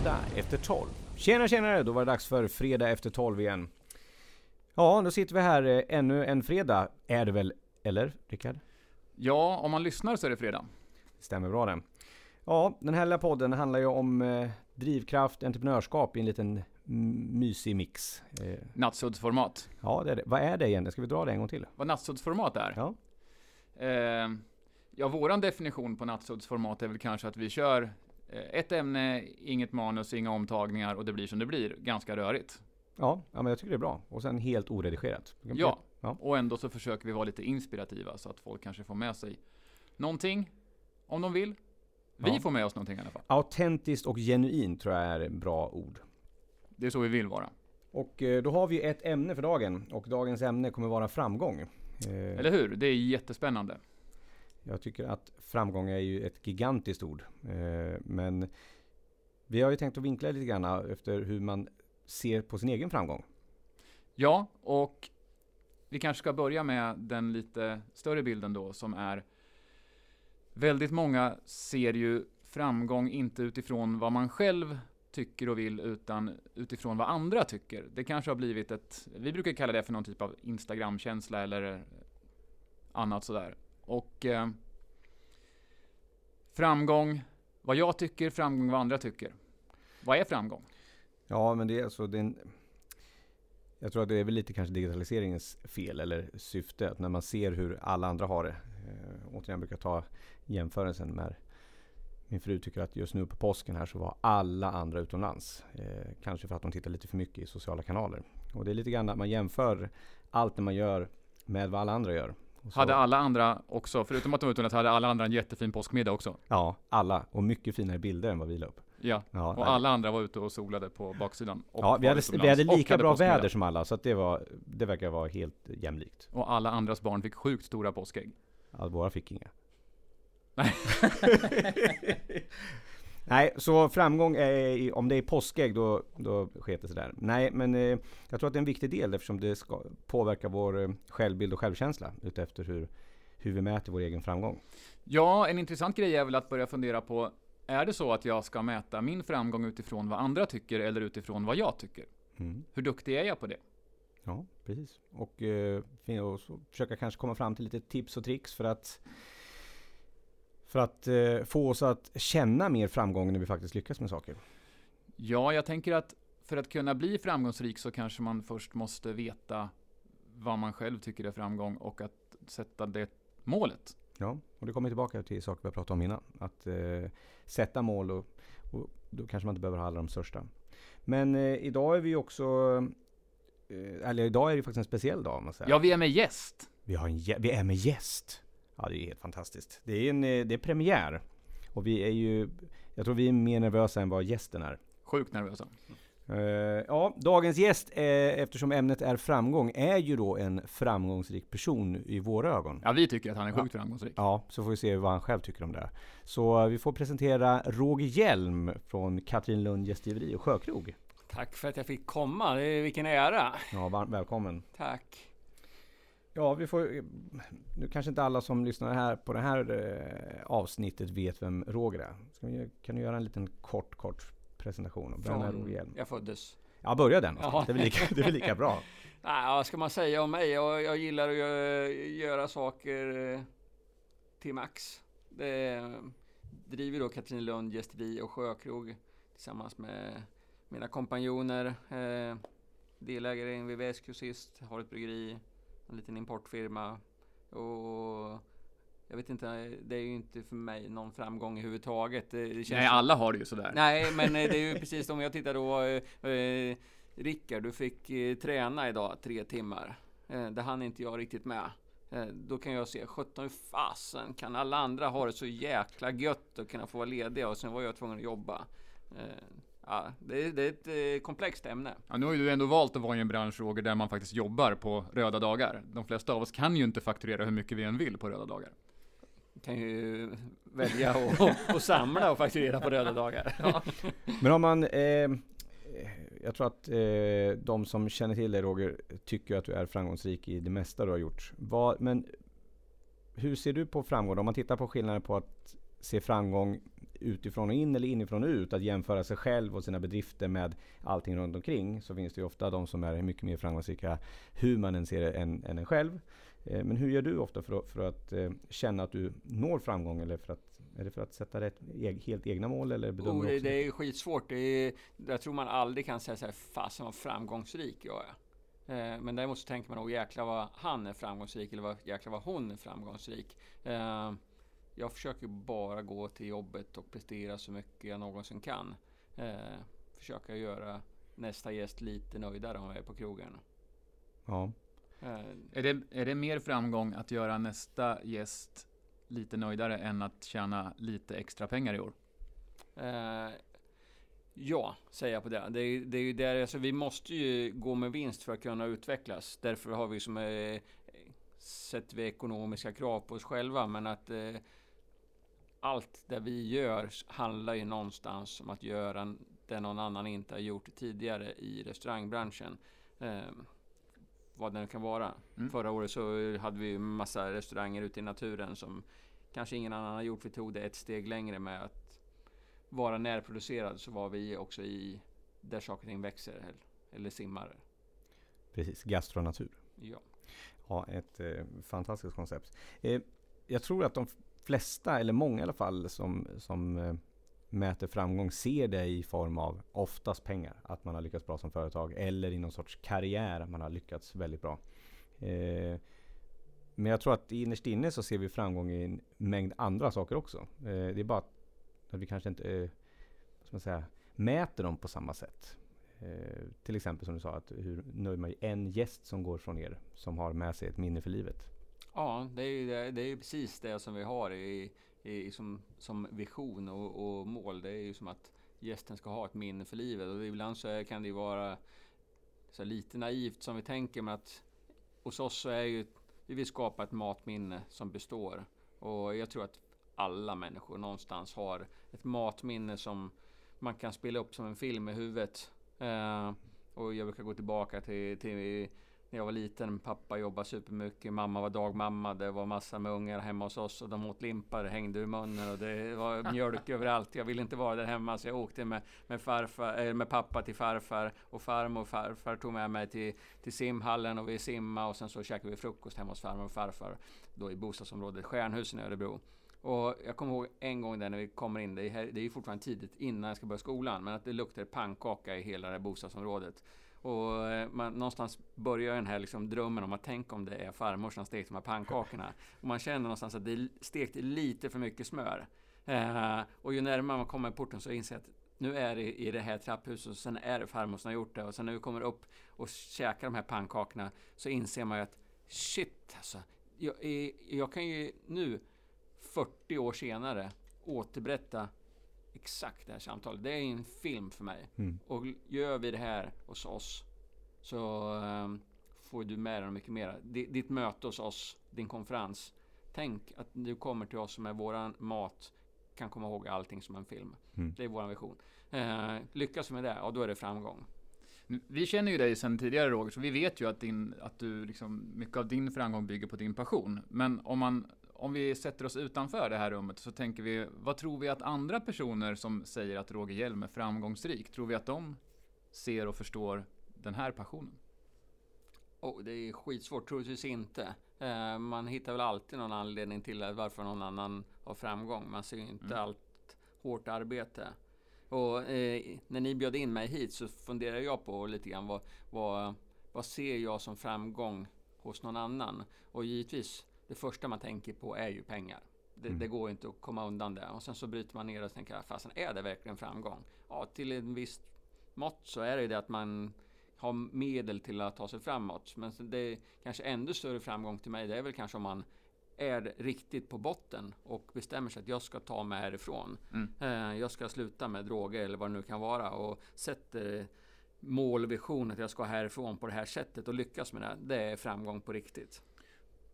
Fredag efter 12. Tjena tjenare, då var det dags för Fredag efter 12 igen. Ja, då sitter vi här eh, ännu en fredag, är det väl? Eller, Rickard? Ja, om man lyssnar så är det fredag. Stämmer bra det. Ja, den här lilla podden handlar ju om eh, drivkraft, entreprenörskap i en liten mysig mix. Eh, Nattsuddsformat. ja, det är det. Vad är det egentligen? Ska vi dra det en gång till? Vad nattsuddsformat är? Ja. Eh, ja, våran definition på nattsuddsformat är väl kanske att vi kör ett ämne, inget manus, inga omtagningar och det blir som det blir. Ganska rörigt. Ja, ja, men jag tycker det är bra. Och sen helt oredigerat. Ja, Ja. och ändå så försöker vi vara lite inspirativa så att folk kanske får med sig någonting om de vill. Vi Ja. får med oss någonting i alla fall. Autentiskt och genuint tror jag är bra ord. Det är så vi vill vara. Och eh, då har vi ett ämne för dagen. Och dagens ämne kommer vara framgång. Eh, Eller hur? Det är jättespännande. Jag tycker att framgång är ju ett gigantiskt ord. Eh, men vi har ju tänkt att vinkla lite grann efter hur man ser på sin egen framgång. Ja, och vi kanske ska börja med den lite större bilden då som är Väldigt många ser ju framgång inte utifrån vad man själv tycker och vill utan utifrån vad andra tycker. Det kanske har blivit ett, vi brukar kalla det för någon typ av Instagramkänsla eller annat sådär. Och eh, framgång, vad jag tycker, framgång vad andra tycker. Vad är framgång? Ja, men det är alltså det är en, Jag tror att det är väl lite kanske digitaliseringens fel eller syfte. Att när man ser hur alla andra har det. Eh, återigen brukar jag ta jämförelsen med min fru tycker att just nu på påsken här så var alla andra utomlands. Eh, kanske för att de tittar lite för mycket i sociala kanaler. Och det är lite grann att man jämför allt det man gör med vad alla andra gör. Hade alla andra också, förutom att de var utomlands, hade alla andra en jättefin påskmiddag också? Ja, alla. Och mycket finare bilder än vad vi la upp. Ja, Ja, och alla andra var ute och solade på baksidan. Ja, vi hade, vi hade lika bra påskmiddag. väder som alla, så att det, var, det verkar vara helt jämlikt. Och alla andras barn fick sjukt stora påskägg. Ja, våra fick inga. Nej. Nej, så framgång är, om det är påskägg då, då sker det sådär. Nej, men eh, jag tror att det är en viktig del eftersom det ska påverka vår eh, självbild och självkänsla utefter hur, hur vi mäter vår egen framgång. Ja, en intressant grej är väl att börja fundera på, är det så att jag ska mäta min framgång utifrån vad andra tycker eller utifrån vad jag tycker? Mm. Hur duktig är jag på det? Ja, precis. Och, eh, och försöka kanske komma fram till lite tips och tricks för att för att eh, få oss att känna mer framgång när vi faktiskt lyckas med saker. Ja, jag tänker att för att kunna bli framgångsrik så kanske man först måste veta vad man själv tycker är framgång och att sätta det målet. Ja, och det kommer tillbaka till saker vi har pratat om innan. Att eh, sätta mål och, och då kanske man inte behöver ha alla de största. Men eh, idag är vi också eh, eller idag är det faktiskt en speciell dag man säger. Ja, vi är med gäst. Vi, har en, vi är med gäst. Ja, det är helt fantastiskt. Det är, en, eh, det är premiär. Och vi är ju, jag tror vi är mer nervösa än vad gästen är. Sjukt nervösa. Eh, ja, dagens gäst, eh, eftersom ämnet är framgång, är ju då en framgångsrik person i våra ögon. Ja, vi tycker att han är sjukt framgångsrik. Ja, så får vi se vad han själv tycker om det. Så vi får presentera Roger Hjelm från Katrinlund Gästgiveri och Sjökrog. Tack för att jag fick komma. Det är, vilken ära. Ja, varmt välkommen. Tack. Ja, vi får... Nu kanske inte alla som lyssnar här på det här eh, avsnittet vet vem Roger är. Vi, kan du göra en liten kort, kort presentation? Vem är Roger Hjelm? jag föddes. Ja, börja den. Jaha. Det är lika, det är lika bra. Nej, vad ska man säga om mig? Jag, jag gillar att göra, göra saker eh, till max. Det eh, driver då Katrinelund Gästeri och Sjökrog tillsammans med mina kompanjoner. Eh, delägare i en VVS-kursist, har ett bryggeri, en liten importfirma och jag vet inte, det är ju inte för mig någon framgång överhuvudtaget. Det, det känns Nej, alla har det ju sådär. Nej, men eh, det är ju precis om jag tittar då. Eh, eh, Rickard, du fick eh, träna idag tre timmar. Eh, det hann inte jag riktigt med. Eh, då kan jag se, 17 hur fasen kan alla andra ha det så jäkla gött och kunna få vara lediga och sen var jag tvungen att jobba. Ja, det, är- det är ett eh, komplext ämne. Ja, nu har ju du ändå valt att vara i en bransch, Roger, där man faktiskt jobbar på röda dagar. De flesta av oss kan ju inte fakturera hur mycket vi än vill på röda dagar. Kan ju välja och, och, och samla och fakturera på röda dagar. Men om man... Eh, jag tror att eh, de som känner till dig Roger tycker att du är framgångsrik i det mesta du har gjort. Vad, men hur ser du på framgång? Om man tittar på skillnaden på att se framgång utifrån och in eller inifrån och ut, att jämföra sig själv och sina bedrifter med allting runt omkring, så finns det ju ofta de som är mycket mer framgångsrika hur man än ser det än, än en själv. Eh, men hur gör du ofta för att, för att eh, känna att du når framgång? Eller för att, är det för att sätta rätt, helt egna mål? Eller bedömer oh, det, det är skitsvårt. Det är, jag tror man aldrig kan säga så här, fasen vad framgångsrik jag är. Eh, men däremot så tänker man nog jäklar vad han är framgångsrik eller vad, jäklar vad hon är framgångsrik. Jag försöker bara gå till jobbet och prestera så mycket jag någonsin kan. Försöka göra nästa gäst lite nöjdare om jag är på krogen. Ja. Eh, är, det, är det mer framgång att göra nästa gäst lite nöjdare än att tjäna lite extra pengar i år? Uh, ja, säger jag på det. Det är, det är ju där, alltså, vi måste ju gå med vinst för att kunna utvecklas. Därför har vi som eh, sätter vi ekonomiska krav på oss själva. Men att eh, allt det vi gör handlar ju någonstans om att göra det någon annan inte har gjort tidigare i restaurangbranschen. Eh, vad den kan vara. Mm. Förra året så hade vi massa restauranger ute i naturen som kanske ingen annan har gjort. Vi tog det ett steg längre med att vara närproducerad så var vi också i där saker och ting växer eller, eller simmar. Precis, gastronatur. Ja. Ja, ett eh, fantastiskt koncept. Eh, jag tror att de flesta, eller många i alla fall, som, som eh, mäter framgång ser det i form av oftast pengar. Att man har lyckats bra som företag eller i någon sorts karriär. Att man har lyckats väldigt bra. Eh, men jag tror att innerst inne så ser vi framgång i en mängd andra saker också. Eh, det är bara att, vi kanske inte eh, ska man säga, mäter dem på samma sätt. Eh, till exempel som du sa, att hur nöjd man är en gäst som går från er som har med sig ett minne för livet. Ja, det är ju det, det är precis det som vi har i i, som, som vision och, och, mål. Det är ju som att gästen ska ha ett minne för livet. Och ibland så är, kan det ju vara så lite naivt som vi tänker, men att hos oss så är ju vi vill skapa ett matminne som består. Och jag tror att alla människor någonstans har ett matminne som man kan spela upp som en film i huvudet. Eh, och jag brukar gå tillbaka till, till när jag var liten. Pappa jobbade supermycket, mamma var dagmamma. Det var massa med ungar hemma hos oss och de åt limpar, hängde ur munnen och det var mjölk överallt. Jag ville inte vara där hemma så jag åkte med, med, farfar, äh, med pappa till farfar och farmor och farfar tog med mig till, till simhallen och vi simmade och sen så käkade vi frukost hemma hos farmor och farfar då i bostadsområdet Stjärnhusen i Örebro. Och jag kommer ihåg en gång där när vi kommer in, det är, det är fortfarande tidigt innan jag ska börja skolan, men att det luktar pannkaka i hela det bostadsområdet. Och eh, man, någonstans börjar den här liksom drömmen om att tänka om det är farmor som stekt de här pannkakorna. Och man känner någonstans att det stekt lite för mycket smör. Eh, och ju närmare man kommer porten så inser jag att nu är det i det här trapphuset och sen är det farmor som har gjort det. Och sen när vi kommer upp och käkar de här pannkakorna så inser man ju att shit alltså. Jag, eh, jag kan ju nu 40 år senare återberätta exakt det här samtalet. Det är en film för mig. Mm. Och gör vi det här hos oss så um, får du med dig mycket mer. ditt möte hos oss, din konferens. Tänk att du kommer till oss med våran mat kan komma ihåg allting som en film. Mm. Det är vår vision. Uh, lyckas vi med det, ja då är det framgång. Vi känner ju dig sedan tidigare Roger, så vi vet ju att, din, att du liksom, mycket av din framgång bygger på din passion. Men om man om vi sätter oss utanför det här rummet så tänker vi, vad tror vi att andra personer som säger att Roger Hjelm är framgångsrik, tror vi att de ser och förstår den här passionen? Oh, det är skitsvårt, troligtvis inte. Eh, man hittar väl alltid någon anledning till varför någon annan har framgång. Man ser ju inte mm. allt hårt arbete. Och eh, när ni bjöd in mig hit så funderar jag på lite grann vad, vad, vad ser jag som framgång hos någon annan? Och givetvis det första man tänker på är ju pengar. Det, mm. det, går inte att komma undan det. Och sen så bryter man ner och tänker, fasen är det verkligen framgång? Ja, till en viss mått så är det ju det att man har medel till att ta sig framåt. Men det är kanske ännu större framgång till mig, det är väl kanske om man är riktigt på botten och bestämmer sig att jag ska ta mig härifrån. Mm. Eh, jag ska sluta med droger eller vad det nu kan vara och sätter mål och vision att jag ska härifrån på det här sättet och lyckas med det. Det är framgång på riktigt.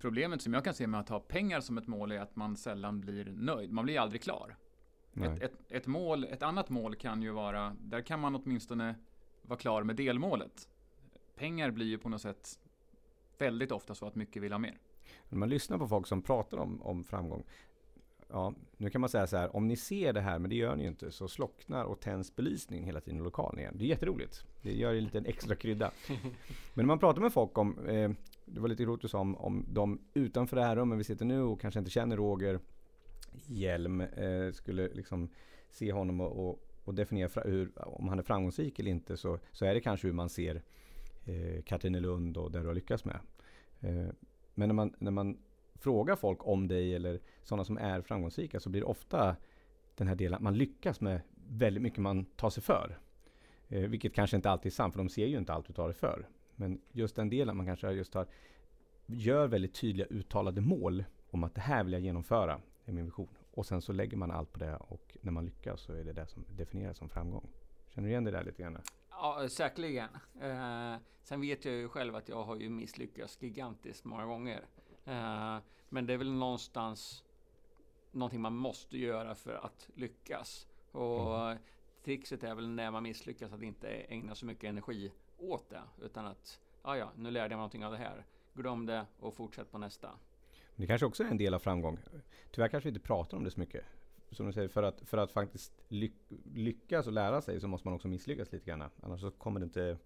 Problemet som jag kan se med att ha pengar som ett mål är att man sällan blir nöjd. Man blir aldrig klar. Ett, ett, ett, mål, ett annat mål kan ju vara, där kan man åtminstone vara klar med delmålet. Pengar blir ju på något sätt väldigt ofta så att mycket vill ha mer. När man lyssnar på folk som pratar om, om framgång. ja, nu kan man säga så här, om ni ser det här, men det gör ni ju inte, så slocknar och tänds belysningen hela tiden i lokalen igen. Det är jätteroligt. Det gör en liten extra krydda. Men när man pratar med folk om, eh, det var lite roligt du sa om, om de utanför det här rummet vi sitter nu och kanske inte känner Roger Hjelm, eh, skulle liksom se honom och, och, och definiera hur, om han är framgångsrik eller inte, så, så är det kanske hur man ser eh, Katrinelund och det du har lyckats med. Eh, men när man, när man frågar folk om dig eller sådana som är framgångsrika så blir det ofta den här delen att man lyckas med väldigt mycket man tar sig för. Eh, vilket kanske inte alltid är sant, för de ser ju inte allt du tar dig för. Men just den delen, man kanske just har, gör väldigt tydliga uttalade mål om att det här vill jag genomföra, är min vision. Och sen så lägger man allt på det och när man lyckas så är det det som definieras som framgång. Känner du igen det där lite grann? Ja, säkerligen. Eh, sen vet jag ju själv att jag har ju misslyckats gigantiskt många gånger. Eh, men det är väl någonstans någonting man måste göra för att lyckas. Och mm. trixet är väl när man misslyckas att inte ägna så mycket energi åt det. Utan att, ja ja, nu lärde jag mig någonting av det här. Glöm det och fortsätt på nästa. Det kanske också är en del av framgång. Tyvärr kanske vi inte pratar om det så mycket. Som du säger, för att, för att faktiskt lyckas och lära sig så måste man också misslyckas lite grann. Annars så kommer det inte,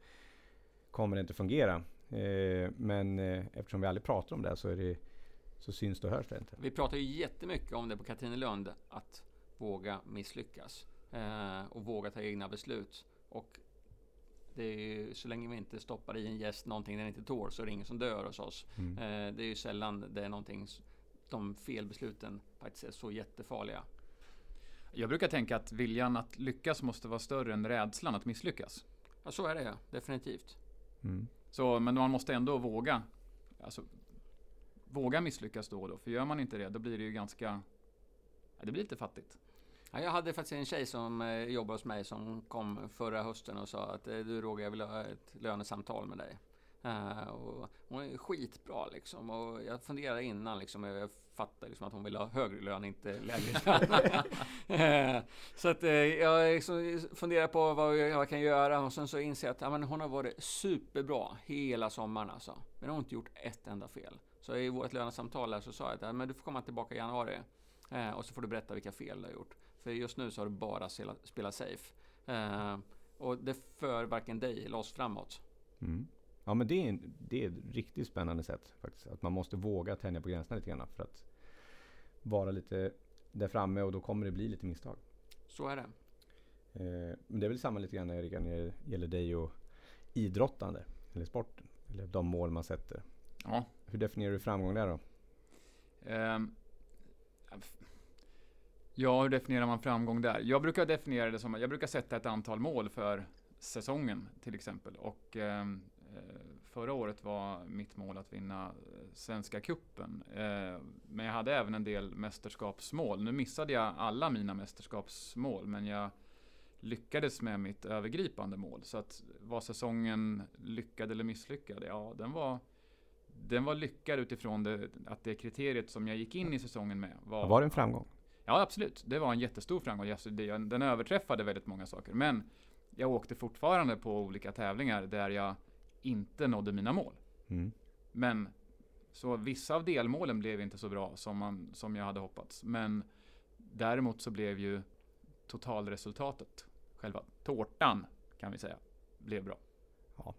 kommer det inte fungera. Eh, men eh, eftersom vi aldrig pratar om det så, är det, så syns det och hörs det inte. Vi pratar ju jättemycket om det på Katrinelund, att våga misslyckas. Eh, och våga ta egna beslut. Och det är ju, så länge vi inte stoppar i en gäst någonting den inte tål så är det ingen som dör hos oss. Mm. Eh, det är ju sällan det är någonting, de felbesluten faktiskt är så jättefarliga. Jag brukar tänka att viljan att lyckas måste vara större än rädslan att misslyckas. Ja, så är det ja. Definitivt. Mm. Så, men man måste ändå våga. Alltså, våga misslyckas då och då. För gör man inte det, då blir det ju ganska... Ja, det blir lite fattigt. Ja, jag hade faktiskt en tjej som eh, jobbar hos mig som kom förra hösten och sa att eh, du Roger, jag vill ha ett lönesamtal med dig. Uh, och hon är skitbra liksom och jag funderade innan liksom, jag fattade liksom att hon ville ha högre lön, inte lägre lön. uh, så att uh, jag liksom funderar på vad jag kan göra och sen så inser jag att ja, men hon har varit superbra hela sommaren alltså. Men hon har inte gjort ett enda fel. Så i vårt lönesamtal så sa jag att ja, men du får komma tillbaka i januari och så får du berätta vilka fel du har gjort. För just nu så har du bara spelat safe. och det för varken dig eller oss framåt. Mm. Ja men det är, en, det är ett riktigt spännande sätt faktiskt. Att man måste våga tänja på gränserna lite grann för att vara lite där framme och då kommer det bli lite misstag. Så är det. Eh, men det är väl samma lite grann Erika när det gäller dig och idrottande eller sporten. Eller de mål man sätter. Ja. Hur definierar du framgång där då? Um, ja, hur definierar man framgång där? Jag brukar definiera det som att jag brukar sätta ett antal mål för säsongen till exempel. Och ehm, Eh, förra året var mitt mål att vinna eh, Svenska Kuppen. Eh, men jag hade även en del mästerskapsmål. Nu missade jag alla mina mästerskapsmål, men jag lyckades med mitt övergripande mål. Så att var säsongen lyckad eller misslyckad? Ja, den var, den var lyckad utifrån det, att det kriteriet som jag gick in i säsongen med var... Var det en framgång? Ja, absolut. Det var en jättestor framgång. Den överträffade väldigt många saker. Men jag åkte fortfarande på olika tävlingar där jag inte nådde mina mål. Mm. Men så vissa av delmålen blev inte så bra som, man, som jag hade hoppats. Men däremot så blev ju totalresultatet, själva tårtan kan vi säga, blev bra.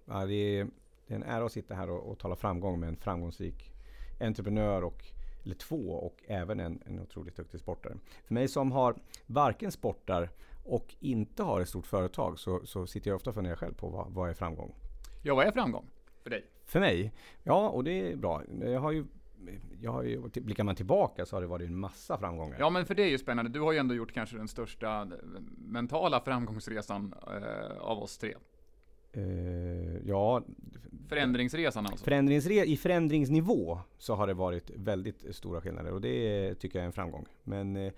Ja, det är, det är en ära att sitta här och, och tala framgång med en framgångsrik entreprenör och eller två och även en, en otroligt duktig sportare. För mig som har varken sportar och inte har ett stort företag så, så sitter jag ofta och funderar själv på vad, vad är framgång? Ja, vad är framgång för dig? För mig? Ja, och det är bra. Jag har ju jag har ju, blickar man tillbaka så har det varit en massa framgångar. Ja, men för det är ju spännande. Du har ju ändå gjort kanske den största mentala framgångsresan eh, av oss tre. Uh, ja. Förändringsresan alltså? Förändringsre I förändringsnivå så har det varit väldigt stora skillnader och det tycker jag är en framgång. Men eh,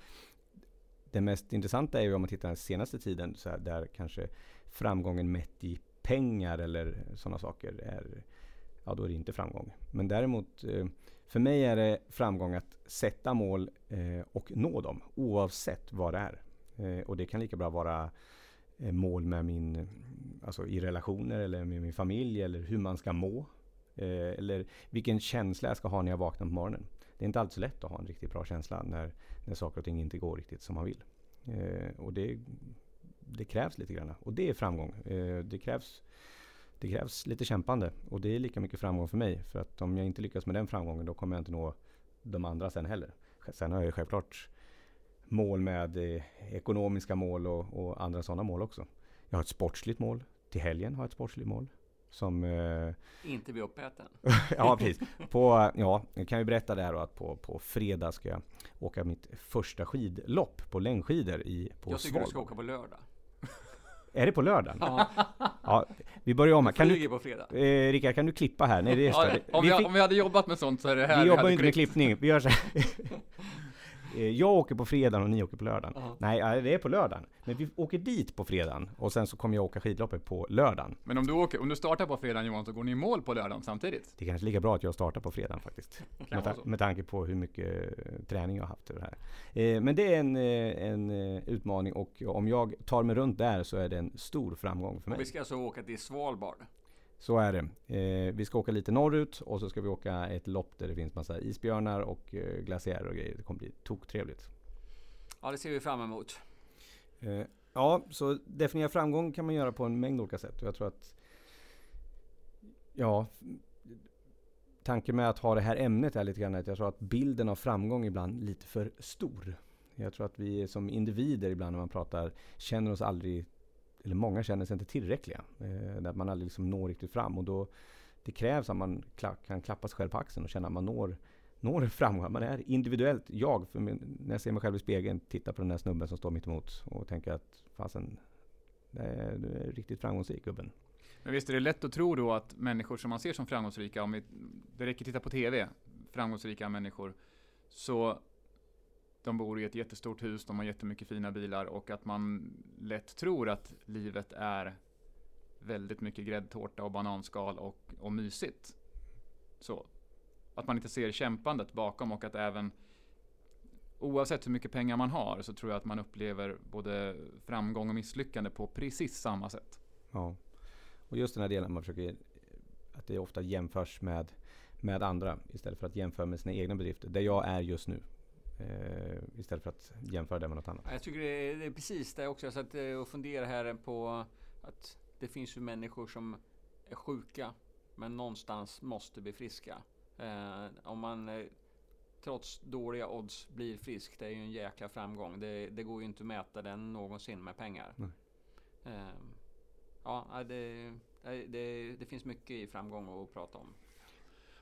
det mest intressanta är ju om man tittar den senaste tiden så här, där kanske framgången mätt i pengar eller sådana saker är, ja då är det inte framgång. Men däremot, eh, för mig är det framgång att sätta mål eh, och nå dem oavsett vad det är. Eh, och det kan lika bra vara Eh, mål med min, alltså i relationer eller med min familj eller hur man ska må. Eh, eller vilken känsla jag ska ha när jag vaknar på morgonen. Det är inte alltid så lätt att ha en riktigt bra känsla när, när saker och ting inte går riktigt som man vill. Eh, och det, det krävs lite grann. Och det är framgång. Eh, det, krävs, det krävs lite kämpande. Och det är lika mycket framgång för mig. För att om jag inte lyckas med den framgången då kommer jag inte nå de andra sen heller. Sen har jag ju självklart mål med eh, ekonomiska mål och, och andra sådana mål också. Jag har ett sportsligt mål. Till helgen har jag ett sportsligt mål. Som... Eh, inte bli uppäten. ja, precis. På, ja, jag kan ju berätta det här då att på, på fredag ska jag åka mitt första skidlopp på längdskidor i, på Jag tycker Svalbard. du ska åka på lördag. Är det på lördagen? Ja, Ja, vi börjar om här. Kan du, på fredag. eh, Rickard, kan du klippa här? Nej, det är Ja, det. om, Vi vi, fick- om vi hade jobbat med sånt så är det här vi jobbar ju inte med klippt. klippning. Vi gör så här. Eh, Jag åker på fredagen och ni åker på lördagen. Ja. Nej, ja, det är på lördagen. Men vi åker dit på fredagen och sen så kommer jag åka skidloppet på lördagen. Men om du, åker, om du startar på fredagen Johan, så går ni i mål på lördagen samtidigt. Det är kanske lika bra att jag startar på fredagen faktiskt. Med, ta- med tanke på hur mycket eh, träning jag har haft över det här. Eh, Men det är en, eh, en eh, utmaning och om jag tar mig runt där så är det en stor framgång för Och vi mig. ska alltså åka till Svalbard. Så är det. Eh, Vi ska åka lite norrut och så ska vi åka ett lopp där det finns massa isbjörnar och eh, glaciärer och grejer. Det kommer bli toktrevligt. Ja, det ser vi fram emot. Eh, Ja, så definiera framgång kan man göra på en mängd olika sätt. Och jag tror att... Ja... Tanken med att ha det här ämnet är lite grann att jag tror att bilden av framgång är ibland lite för stor. Jag tror att vi som individer ibland när man pratar känner oss aldrig, eller många känner sig inte tillräckliga. Eh, där man aldrig liksom når riktigt fram. Och då det krävs att man kla- kan klappa sig själv på axeln och känna att man når, når framgång. Man är individuellt, jag, för min, när jag ser mig själv i spegeln, tittar på den där snubben som står mitt emot och tänker att fasen, du är riktigt framgångsrik gubben. Men visst är det lätt att tro då att människor som man ser som framgångsrika, om vi, det räcker att titta på TV, framgångsrika människor, så de bor i ett jättestort hus, de har jättemycket fina bilar och att man lätt tror att livet är väldigt mycket gräddtårta och bananskal och, och mysigt. Så. Att man inte ser kämpandet bakom och att även oavsett hur mycket pengar man har så tror jag att man upplever både framgång och misslyckande på precis samma sätt. Ja. Och just den här delen man försöker, att det ofta jämförs med, med andra istället för att jämföra med sina egna bedrifter. Där jag är just nu. Eh, istället för att jämföra det med något annat. Ja, Jag tycker det är, det är precis det också. Jag satt eh, och funderade här på att det finns ju människor som är sjuka men någonstans måste bli friska. Eh, om man eh, trots dåliga odds blir frisk, det är ju en jäkla framgång. Det, det går ju inte att mäta den någonsin med pengar. Eh, ja, det, det, det, det finns mycket i framgång att prata om.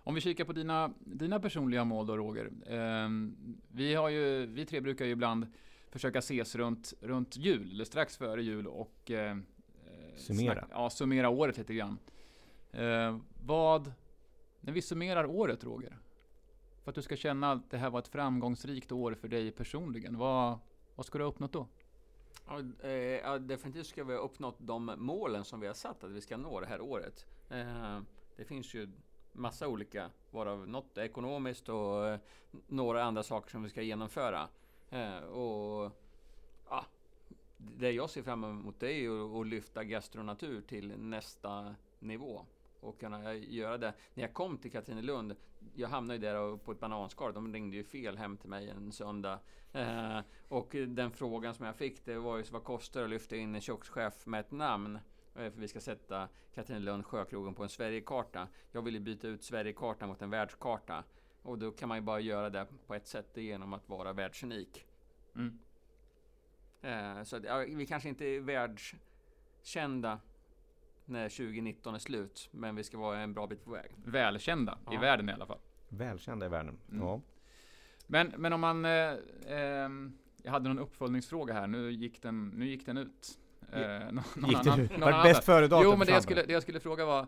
Om vi kikar på dina, dina personliga mål då Roger. Ehm, vi, har ju, vi tre brukar ju ibland försöka ses runt, runt jul, eller strax före jul och eh, Summera. snack- ja, summera året lite grann. Eh, vad, när vi summerar året Roger, för att du ska känna att det här var ett framgångsrikt år för dig personligen, vad, vad ska du ha uppnått då? Ja, eh, ja, definitivt ska vi ha uppnått de målen som vi har satt att vi ska nå det här året. Eh, det finns ju massa olika, varav något är ekonomiskt och eh, några andra saker som vi ska genomföra. Eh, och ja, det jag ser fram emot det är ju att lyfta gastronatur till nästa nivå och kunna göra det. När jag kom till Katrinelund, jag hamnade ju där på ett bananskal. De ringde ju fel hem till mig en söndag. Eh, och den frågan som jag fick, det var ju vad kostar det att lyfta in en kökschef med ett namn? Eh, För vi ska sätta Katrinelund Sjökrogen på en Sverigekarta. Jag ville byta ut Sverigekartan mot en världskarta. Och då kan man ju bara göra det på ett sätt, genom att vara världsunik. Mm. Eh, så att, ja, vi kanske inte är världskända när 2019 är slut, men vi ska vara en bra bit på väg. Välkända i Ja. världen i alla fall. Välkända i världen. Mm. Ja. Men, men om man... Eh, ehm, jag hade någon uppföljningsfråga här, nu gick den, nu gick den ut. Eh, nå- någon Gick det annan- någon annan- bäst före datum Jo, men det jag, skulle, det jag skulle fråga var,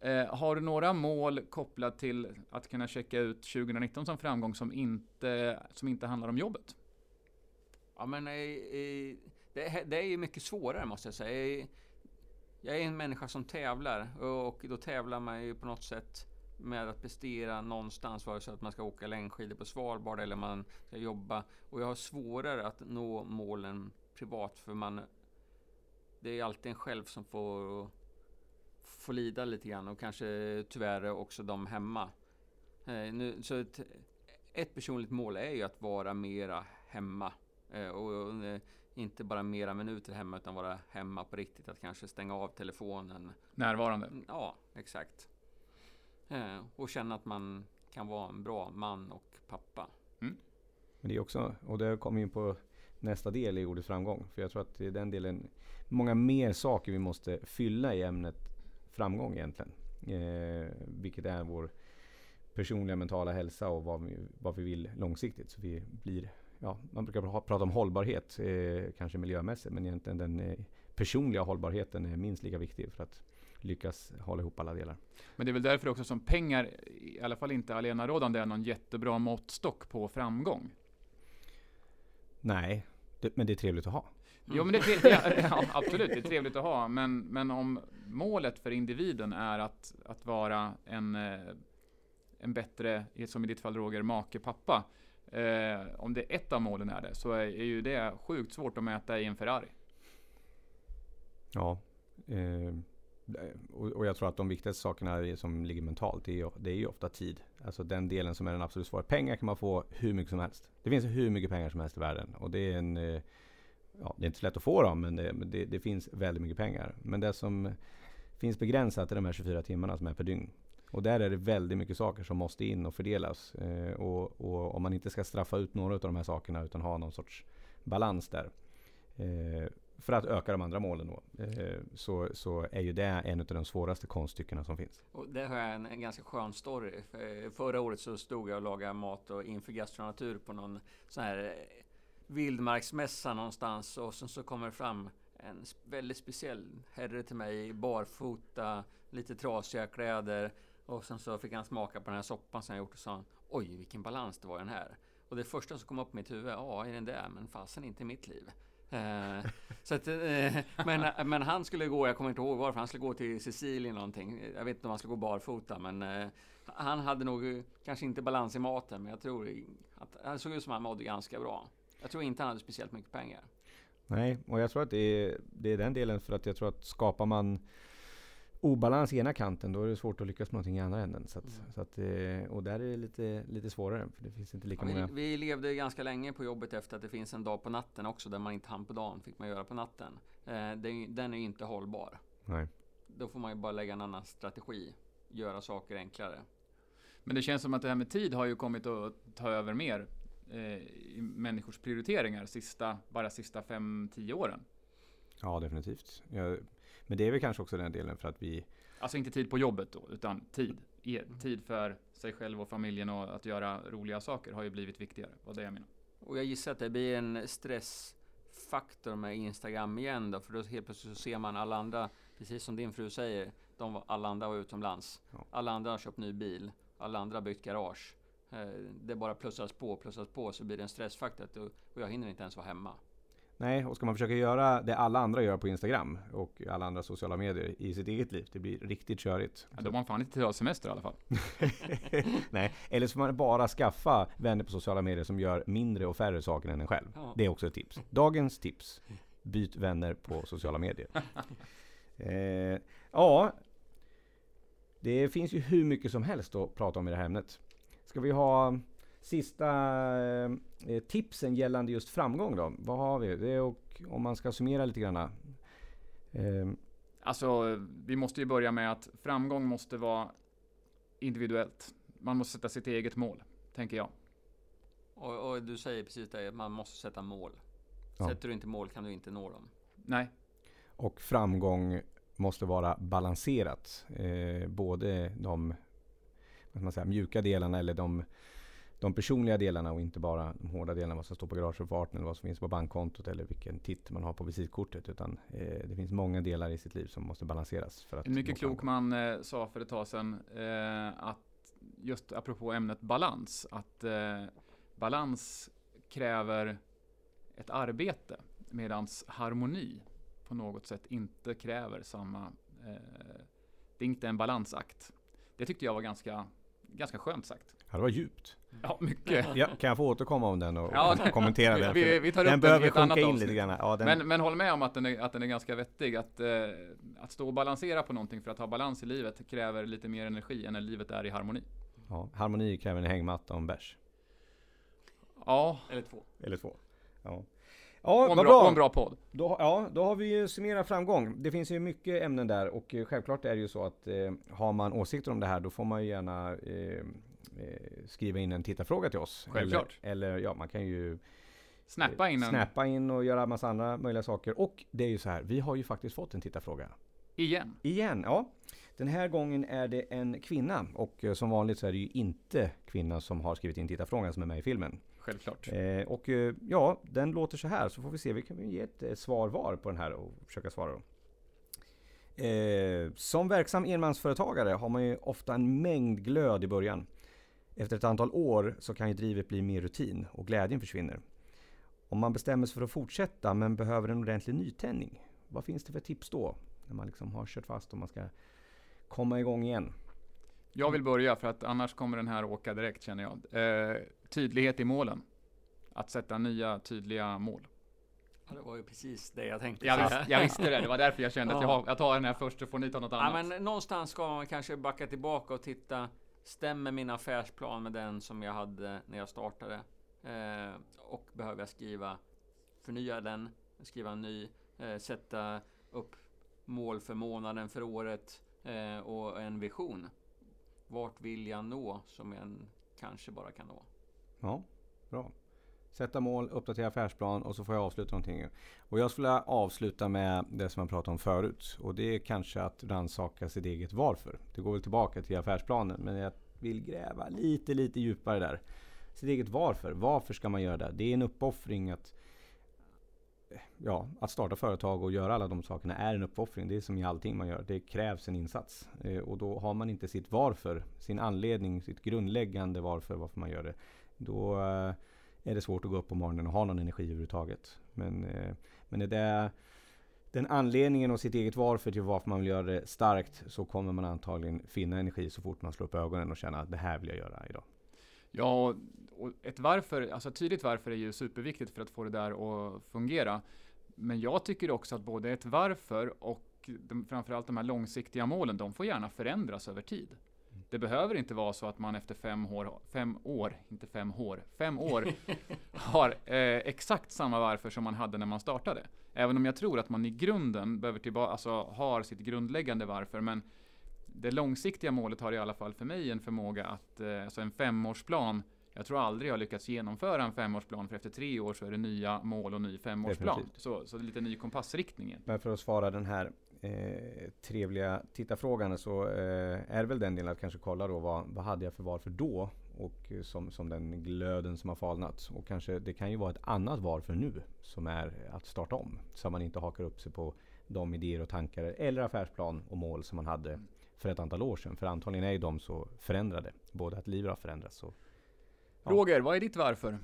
eh, har du några mål kopplat till att kunna checka ut 2019 som framgång som inte, som inte handlar om jobbet? Ja, men eh, eh, det, är- det är ju mycket svårare måste jag säga. Jag, jag är en människa som tävlar och då tävlar man ju på något sätt med att prestera någonstans, vare sig att man ska åka längdskidor på Svalbard eller man ska jobba. Och jag har svårare att nå målen privat för man det är alltid en själv som får, får lida lite grann och kanske tyvärr också de hemma. Eh, nu, så ett, ett personligt mål är ju att vara mera hemma. Eh, och, och eh, inte bara mera minuter hemma utan vara hemma på riktigt. Att kanske stänga av telefonen. Närvarande. Mm, Ja, exakt. Eh, och känna att man kan vara en bra man och pappa. Men det är också, och det kommer in på nästa del i ordet framgång. För jag tror att det är den delen, många mer saker vi måste fylla i ämnet framgång egentligen. Eh, vilket är vår personliga mentala hälsa och vad vi, vad vi vill långsiktigt. Så vi blir, ja, man brukar prata om hållbarhet, eh, kanske miljömässigt, men egentligen den eh, personliga hållbarheten är minst lika viktig för att lyckas hålla ihop alla delar. Men det är väl därför också som pengar, i alla fall inte allenarådande, är någon jättebra måttstock på framgång. Nej, det, men det är trevligt att ha. Jo men det är, tre- ja, ja, absolut, det är trevligt att ha. Men, men om målet för individen är att, att vara en, eh, en bättre, som i ditt fall Roger, make, pappa. Eh, om det är ett av målen är det, så är, är ju det sjukt svårt att mäta i en Ferrari. Ja. Eh, Eh, och, jag tror att de viktigaste sakerna är- som ligger mentalt, det är, ju, det är ju ofta tid. Alltså den delen som är den absolut svåra. Pengar kan man få hur mycket som helst. Det finns hur mycket pengar som helst i världen. Och det är en... Eh, ja, det är inte så lätt att få dem, men eh, det, det, det finns väldigt mycket pengar. Men det som finns begränsat är de här 24 timmarna som är per dygn. Och där är det väldigt mycket saker som måste in och fördelas. Och, och om man inte ska straffa ut några av de här sakerna utan ha någon sorts balans där. För att öka de andra målen då. Eh, så, så är ju det en av de svåraste konststyckena som finns. Och där har jag en, en ganska skön story. Eh, förra året så stod jag och lagade mat och inför Gastronatur på någon sån här eh, vildmarksmässa någonstans och sen så kommer det fram en väldigt speciell herre till mig, barfota, lite trasiga kläder och sen så fick han smaka på den här soppan som jag gjort och sa oj vilken balans det var i den här. Och det första som kom upp i mitt huvud, ja är den där, men fasen inte i mitt liv. Så att, eh, men, men han skulle gå, jag kommer inte ihåg varför, han skulle gå till Sicilien någonting. Jag vet inte om han skulle gå barfota, men eh, han hade nog eh, kanske inte balans i maten, men jag tror att han såg ut som han mådde ganska bra. Jag tror inte han hade speciellt mycket pengar. Nej, och jag tror att det är, det är den delen för att jag tror att skapar man obalans i ena kanten då är det svårt att lyckas med någonting i andra änden. Så att, Mm. så att, eh, och där är det lite, lite svårare för det finns inte lika Ja, många. vi, vi levde ganska länge på jobbet efter att det finns en dag på natten också, där man inte hann på dagen, fick man göra på natten. Eh, den, den är ju inte hållbar. Nej. Då får man ju bara lägga en annan strategi, göra saker enklare. Men det känns som att det här med tid har ju kommit att ta över mer eh, i människors prioriteringar sista, bara sista 5-10 åren. Ja, definitivt. Ja, men det är väl kanske också den delen för att vi Alltså inte tid på jobbet då, utan tid. E- Tid för sig själv och familjen och att göra roliga saker har ju blivit viktigare. Vad det jag menar. Och jag gissar att det blir en stressfaktor med Instagram igen då, för då helt plötsligt så ser man alla andra, precis som din fru säger, de alla andra var utomlands. Ja. Alla andra har köpt ny bil, alla andra har byggt garage. Eh, Det bara plussas på, plussas på, så blir det en stressfaktor att- och jag hinner inte ens vara hemma. Nej, och ska man försöka göra det alla andra gör på Instagram och alla andra sociala medier i sitt eget liv, det blir riktigt körigt. Ja, de har fan inte ha semester i alla fall. Nej, eller så får man bara skaffa vänner på sociala medier som gör mindre och färre saker än en själv. Ja. Det är också ett tips. Dagens tips. Byt vänner på sociala medier. eh, ja, det finns ju hur mycket som helst att prata om i det här ämnet. Ska vi ha sista eh, tipsen gällande just framgång då? Vad har vi? Det och, om man ska summera lite grann. Eh, Alltså, vi måste ju börja med att framgång måste vara individuellt. Man måste sätta sitt eget mål, tänker jag. Och, och du säger precis det, att man måste sätta mål. Ja. Sätter du inte mål kan du inte nå dem. Nej, Och framgång måste vara balanserat. Eh, både de vad ska man säga, mjuka delarna eller de, de personliga delarna och inte bara de hårda delarna. Vad som står på garageuppfarten eller vad som finns på bankkontot eller vilken titt man har på visitkortet. Utan eh, det finns många delar i sitt liv som måste balanseras. För att en mycket klok man eh, sa för ett tag sedan eh, att just apropå ämnet balans, att eh, balans kräver ett arbete medans harmoni på något sätt inte kräver samma, eh, det är inte en balansakt. Det tyckte jag var ganska, ganska skönt sagt. Ja, det var djupt. Ja, mycket. Ja, kan jag få återkomma om den och, Ja, och kommentera den? vi, vi tar upp den den behöver sjunka in lite grann. Ja, den, Men, men håll med om att den är, att den är ganska vettig. Att, eh, att stå och balansera på någonting för att ha balans i livet kräver lite mer energi än när livet är i harmoni. ja, harmoni kräver en hängmatta och en bärs. Ja, Eller två. Eller två. Ja, och ja en vad bra, bra. och en bra podd. Då, ja, då har vi ju summerat framgång. Det finns ju mycket ämnen där och eh, självklart är det ju så att eh, har man åsikter om det här då får man ju gärna eh, skriva in en tittarfråga till oss. Självklart. Eller, eller ja, man kan ju Snappa in en snappa in och göra massa andra möjliga saker. Och det är ju så här, vi har ju faktiskt fått en tittarfråga. igen. Igen, ja. Den här gången är det en kvinna och eh, som vanligt så är det ju inte kvinnan som har skrivit in tittarfrågan som är med i filmen. Självklart. Eh, och eh, ja, den låter så här så får vi se. Vi kan väl ge ett eh, svar var på den här och försöka svara då. Eh, som verksam enmansföretagare har man ju ofta en mängd glöd i början. Efter ett antal år så kan ju drivet bli mer rutin och glädjen försvinner. Om man bestämmer sig för att fortsätta men behöver en ordentlig nytändning. Vad finns det för tips då? När man liksom har kört fast och man ska komma igång igen. Jag vill börja för att annars kommer den här åka direkt känner jag. Eh, tydlighet i målen. Att sätta nya tydliga mål. Ja, det var ju precis det jag tänkte Jag, säga. visste, jag visste det, det var därför jag kände att jag, Ja. har, jag tar den här först så får ni ta något Ja, annat. men någonstans ska man kanske backa tillbaka och titta. Stämmer min affärsplan med den som jag hade när jag startade? Eh, och behöver jag skriva, förnya den, skriva en ny, eh, sätta upp mål för månaden, för året eh, och en vision. Vart vill jag nå som jag kanske bara kan nå? Ja, bra. Sätta mål, uppdatera affärsplan och så får jag avsluta någonting. Och jag skulle avsluta med det som jag pratade om förut. Och det är kanske att rannsaka sitt eget varför. Det går väl tillbaka till affärsplanen. Men jag vill gräva lite, lite djupare där. Sitt eget varför. Varför ska man göra det? Det är en uppoffring att Ja, att starta företag och göra alla de sakerna är en uppoffring. Det är som i allting man gör. Det krävs en insats. Eh, och då har man inte sitt varför, sin anledning, sitt grundläggande varför, varför man gör det. Då eh, är det svårt att gå upp på morgonen och ha någon energi överhuvudtaget. Men, eh, men är det den anledningen och sitt eget varför till varför man vill göra det starkt så kommer man antagligen finna energi så fort man slår upp ögonen och känna att det här vill jag göra idag. Ja, och- och ett varför, alltså ett tydligt varför är ju superviktigt för att få det där att fungera. Men jag tycker också att både ett varför och de, framförallt de här långsiktiga målen, de får gärna förändras över tid. Det behöver inte vara så att man efter fem år, fem år, inte fem år, fem år har eh, exakt samma varför som man hade när man startade. Även om jag tror att man i grunden behöver tillbaka, alltså har sitt grundläggande varför, men det långsiktiga målet har i alla fall för mig en förmåga att, eh, alltså en femårsplan, jag tror aldrig jag har lyckats genomföra en femårsplan, för efter tre år så är det nya mål och ny femårsplan. Definitivt. Så, så lite ny kompassriktning. Men för att svara den här eh, trevliga tittarfrågan så eh, är väl den delen att kanske kolla då vad, vad hade jag för varför då? Och eh, som, som den glöden som har falnat. Och kanske det kan ju vara ett annat varför nu som är att starta om. Så man inte hakar upp sig på de idéer och tankar eller affärsplan och mål som man hade för ett antal år sedan. För antagligen är ju de så förändrade. Både att livet har förändrats och Ja. Roger, vad är ditt varför?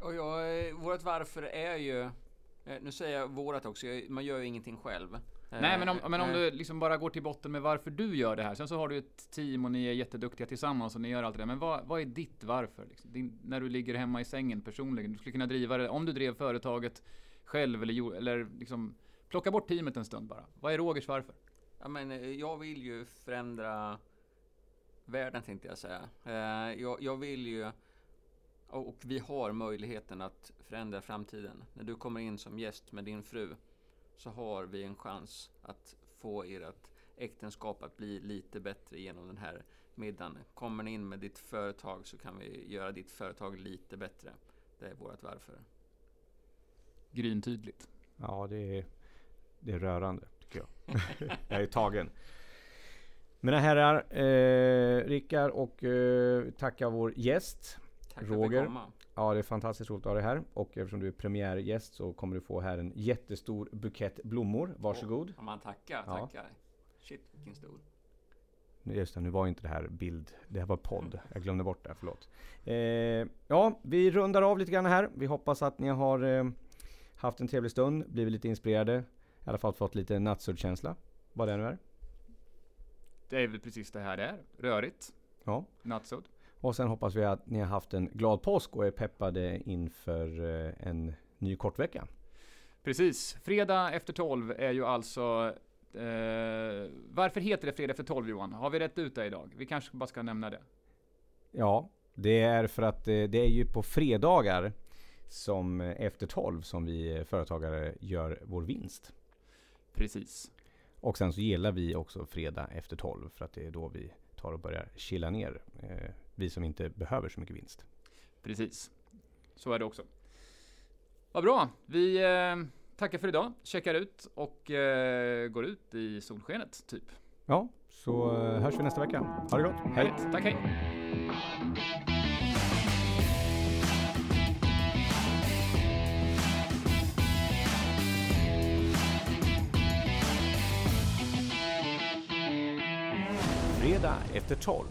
Och jag, eh, vårt varför är ju, nu säger jag vårat också, man gör ju ingenting själv. Nej, men om, Eh, men om eh, du liksom bara går till botten med varför du gör det här. Sen så har du ett team och ni är jätteduktiga tillsammans och ni gör allt det där. Men vad, vad är ditt varför? Liksom? Din, när du ligger hemma i sängen personligen. Du skulle kunna driva det, om du drev företaget själv eller, eller liksom plocka bort teamet en stund bara. Vad är Rogers varför? Ja, men eh, jag vill ju förändra världen tänkte jag säga. Eh, jag, jag vill ju, och vi har möjligheten att förändra framtiden. När du kommer in som gäst med din fru så har vi en chans att få ert äktenskap att bli lite bättre genom den här middagen. Kommer ni in med ditt företag så kan vi göra ditt företag lite bättre. Det är vårt varför. Gryntydligt. Ja, det är, det är rörande tycker jag. jag är tagen. Mina herrar, eh, Rickard och eh, tacka vår gäst. Tack för att Roger. jag fick komma. Ja, det är fantastiskt roligt att ha dig här. Och eftersom du är premiärgäst så kommer du få här en jättestor bukett blommor. Varsågod. Om man tackar, Ja. tackar. Shit, vilken stor. Just det, nu var inte det här bild. Det här var podd. Jag glömde bort det, förlåt. Eh, ja, vi rundar av lite grann här. Vi hoppas att ni har eh, haft en trevlig stund, blivit lite inspirerade. I alla fall fått lite nattsudkänsla. Vad det nu är. Det är väl precis det här det är. Rörigt. Ja. Nattsudd. Och sen hoppas vi att ni har haft en glad påsk och är peppade inför eh, en ny kortvecka. Precis. Fredag efter 12 är ju alltså... Eh, varför heter det fredag efter 12 Johan? Har vi rätt ut det idag? Vi kanske bara ska nämna det. Ja, Det är för att eh, det är ju på fredagar som eh, efter 12 som vi företagare gör vår vinst. Precis. Och sen så gillar vi också fredag efter 12 för att det är då vi tar och börjar chilla ner. Vi som inte behöver så mycket vinst. Precis. Så är det också. Vad bra. Vi eh, tackar för idag. Checkar ut och eh, går ut i solskenet, typ. Ja, så eh, hörs vi nästa vecka. Ha det gott. Hej! Härligt. Tack, hej. Fredag efter 12